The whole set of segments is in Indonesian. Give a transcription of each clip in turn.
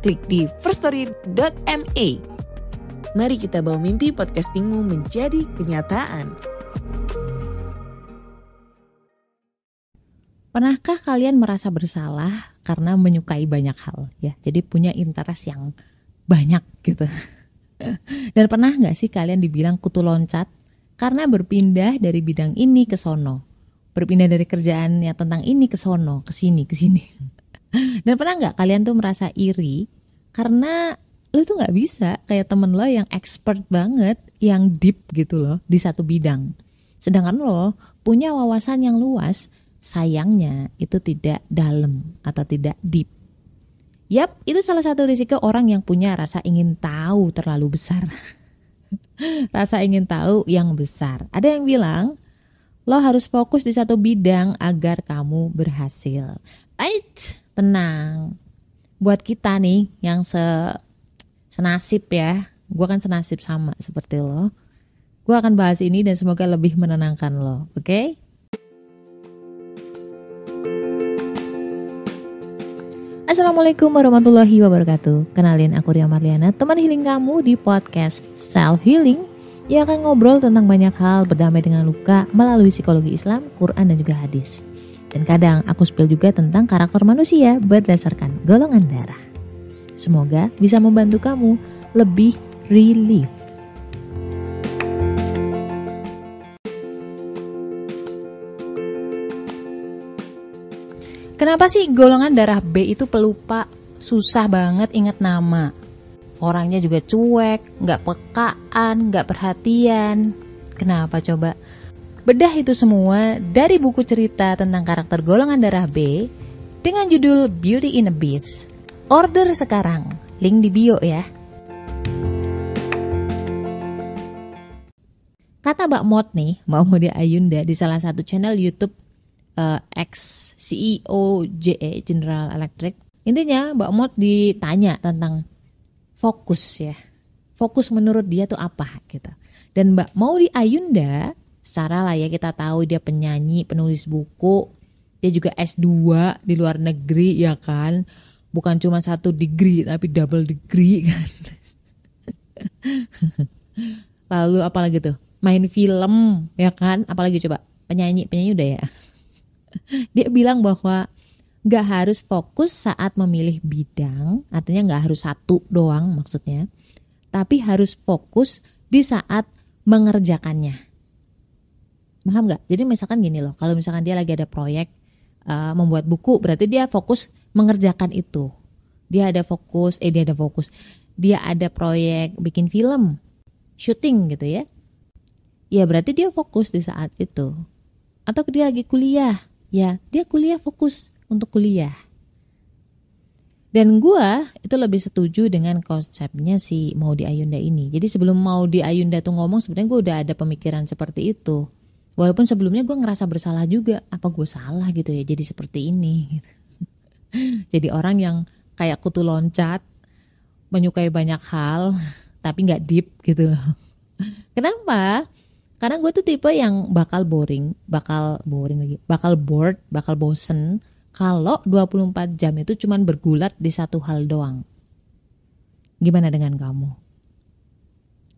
klik di firststory.me. Mari kita bawa mimpi podcastingmu menjadi kenyataan. Pernahkah kalian merasa bersalah karena menyukai banyak hal ya? Jadi punya interest yang banyak gitu. Dan pernah nggak sih kalian dibilang kutu loncat karena berpindah dari bidang ini ke sono, berpindah dari kerjaan yang tentang ini ke sono, ke sini, ke sini. Dan pernah nggak kalian tuh merasa iri karena lu tuh nggak bisa kayak temen lo yang expert banget, yang deep gitu loh di satu bidang. Sedangkan lo punya wawasan yang luas, sayangnya itu tidak dalam atau tidak deep. Yap, itu salah satu risiko orang yang punya rasa ingin tahu terlalu besar. rasa ingin tahu yang besar. Ada yang bilang, lo harus fokus di satu bidang agar kamu berhasil. Ait, tenang. Buat kita nih yang se senasib ya, gue kan senasib sama seperti lo. Gue akan bahas ini dan semoga lebih menenangkan lo, oke? Okay? Assalamualaikum warahmatullahi wabarakatuh Kenalin aku Ria Marliana Teman healing kamu di podcast Self Healing Yang akan ngobrol tentang banyak hal Berdamai dengan luka Melalui psikologi Islam, Quran dan juga hadis Dan kadang aku spill juga tentang karakter manusia Berdasarkan golongan darah Semoga bisa membantu kamu Lebih relief Kenapa sih golongan darah B itu pelupa, susah banget ingat nama? Orangnya juga cuek, nggak pekaan, nggak perhatian. Kenapa coba? Bedah itu semua dari buku cerita tentang karakter golongan darah B dengan judul Beauty in a Beast. Order sekarang, link di bio ya. Kata Mbak Mot nih, Mbak Modi Ayunda di salah satu channel YouTube uh, ex CEO JE General Electric. Intinya Mbak Mot ditanya tentang fokus ya. Fokus menurut dia tuh apa gitu. Dan Mbak Maudi Ayunda, secara lah ya kita tahu dia penyanyi, penulis buku, dia juga S2 di luar negeri ya kan. Bukan cuma satu degree tapi double degree kan. Lalu apalagi tuh? Main film ya kan? Apalagi coba? Penyanyi, penyanyi udah ya. dia bilang bahwa nggak harus fokus saat memilih bidang, artinya nggak harus satu doang maksudnya, tapi harus fokus di saat mengerjakannya. Paham nggak? Jadi misalkan gini loh, kalau misalkan dia lagi ada proyek uh, membuat buku, berarti dia fokus mengerjakan itu. Dia ada fokus, eh dia ada fokus, dia ada proyek bikin film, syuting gitu ya. Ya berarti dia fokus di saat itu. Atau dia lagi kuliah, ya dia kuliah fokus untuk kuliah. Dan gue itu lebih setuju dengan konsepnya si Maudi Ayunda ini. Jadi sebelum Maudi Ayunda tuh ngomong sebenarnya gue udah ada pemikiran seperti itu. Walaupun sebelumnya gue ngerasa bersalah juga. Apa gue salah gitu ya jadi seperti ini. Gitu. jadi orang yang kayak kutu loncat. Menyukai banyak hal tapi nggak deep gitu loh. Kenapa? Karena gue tuh tipe yang bakal boring, bakal boring lagi, bakal bored, bakal bosen kalau 24 jam itu cuman bergulat di satu hal doang. Gimana dengan kamu?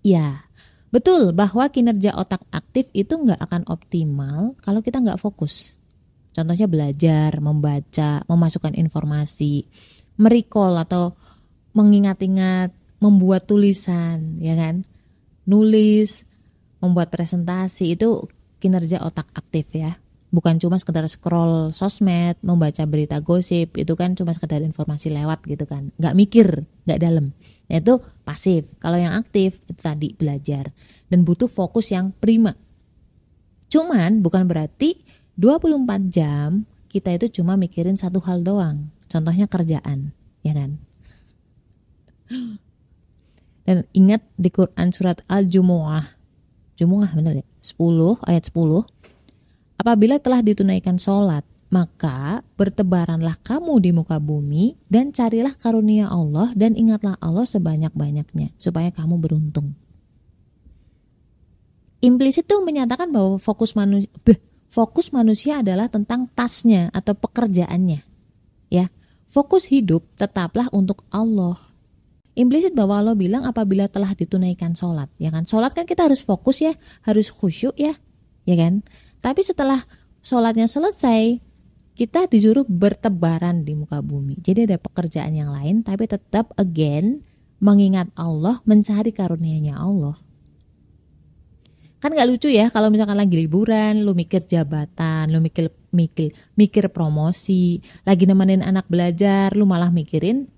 Ya, betul bahwa kinerja otak aktif itu nggak akan optimal kalau kita nggak fokus. Contohnya belajar, membaca, memasukkan informasi, merecall atau mengingat-ingat, membuat tulisan, ya kan? Nulis, membuat presentasi itu kinerja otak aktif ya bukan cuma sekedar scroll sosmed membaca berita gosip itu kan cuma sekedar informasi lewat gitu kan nggak mikir nggak dalam nah, itu pasif kalau yang aktif itu tadi belajar dan butuh fokus yang prima cuman bukan berarti 24 jam kita itu cuma mikirin satu hal doang contohnya kerjaan ya kan Dan ingat di Quran surat Al-Jumu'ah. Jumu'ah benar ya? 10 ayat 10. Apabila telah ditunaikan sholat, maka bertebaranlah kamu di muka bumi dan carilah karunia Allah dan ingatlah Allah sebanyak-banyaknya supaya kamu beruntung. Implisit itu menyatakan bahwa fokus manusia fokus manusia adalah tentang tasnya atau pekerjaannya. Ya. Fokus hidup tetaplah untuk Allah implisit bahwa Allah bilang apabila telah ditunaikan sholat, ya kan? Sholat kan kita harus fokus ya, harus khusyuk ya, ya kan? Tapi setelah sholatnya selesai, kita disuruh bertebaran di muka bumi. Jadi ada pekerjaan yang lain, tapi tetap again mengingat Allah, mencari karunia-Nya Allah. Kan gak lucu ya kalau misalkan lagi liburan, lu mikir jabatan, lu mikir mikir mikir promosi, lagi nemenin anak belajar, lu malah mikirin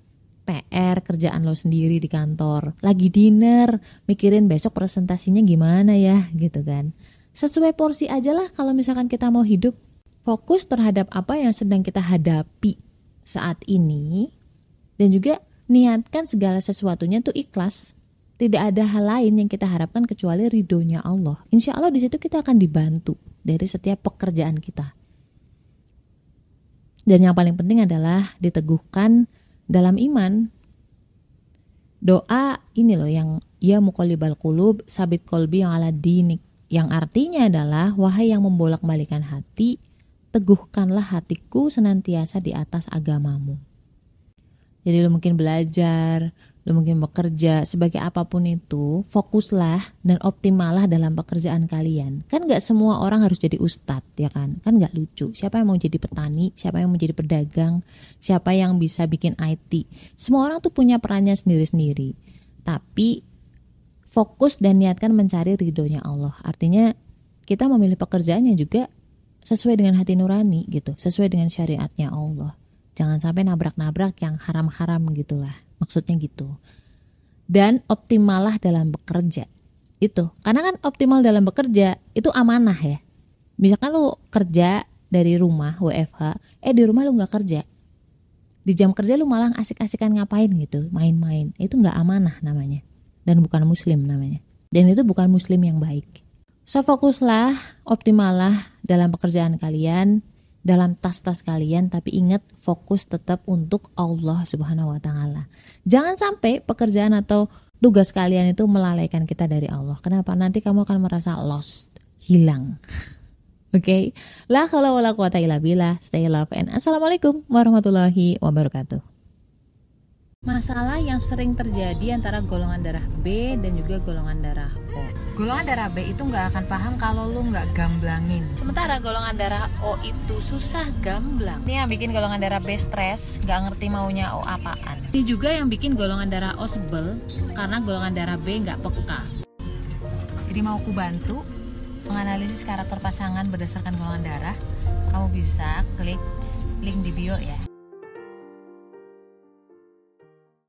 PR kerjaan lo sendiri di kantor lagi dinner mikirin besok presentasinya gimana ya gitu kan sesuai porsi aja lah kalau misalkan kita mau hidup fokus terhadap apa yang sedang kita hadapi saat ini dan juga niatkan segala sesuatunya tuh ikhlas. Tidak ada hal lain yang kita harapkan kecuali ridhonya Allah. Insya Allah di situ kita akan dibantu dari setiap pekerjaan kita. Dan yang paling penting adalah diteguhkan dalam iman. Doa ini loh yang ya mukolibal kulub sabit kolbi yang ala dinik. Yang artinya adalah wahai yang membolak-balikan hati teguhkanlah hatiku senantiasa di atas agamamu. Jadi lo mungkin belajar lu mungkin bekerja sebagai apa pun itu fokuslah dan optimallah dalam pekerjaan kalian. Kan nggak semua orang harus jadi ustadz ya kan? Kan nggak lucu. Siapa yang mau jadi petani? Siapa yang mau jadi pedagang? Siapa yang bisa bikin IT semua orang tuh punya perannya sendiri-sendiri. Tapi fokus dan niatkan mencari ridhonya Allah. Artinya kita memilih pekerjaannya juga sesuai dengan hati nurani gitu sesuai dengan syariatnya Allah. Jangan sampai nabrak-nabrak yang haram-haram gitulah maksudnya gitu. Dan optimalah dalam bekerja itu. Karena kan optimal dalam bekerja itu amanah ya. Misalkan lu kerja dari rumah WFH eh di rumah lu nggak kerja. Di jam kerja lu malah asik-asikan ngapain gitu main-main. Itu nggak amanah namanya. Dan bukan muslim namanya. Dan itu bukan muslim yang baik so fokuslah optimalah dalam pekerjaan kalian dalam tas-tas kalian tapi ingat fokus tetap untuk Allah Subhanahu wa taala. Jangan sampai pekerjaan atau tugas kalian itu melalaikan kita dari Allah. Kenapa? Nanti kamu akan merasa lost, hilang. Oke, okay? la kalau wala quwata illa billah. Stay love and assalamualaikum warahmatullahi wabarakatuh. Masalah yang sering terjadi antara golongan darah B dan juga golongan darah O. Golongan darah B itu nggak akan paham kalau lu nggak gamblangin. Sementara golongan darah O itu susah gamblang. Ini yang bikin golongan darah B stres, nggak ngerti maunya O apaan. Ini juga yang bikin golongan darah O sebel karena golongan darah B nggak peka. Jadi mau ku bantu menganalisis karakter pasangan berdasarkan golongan darah, kamu bisa klik link di bio ya.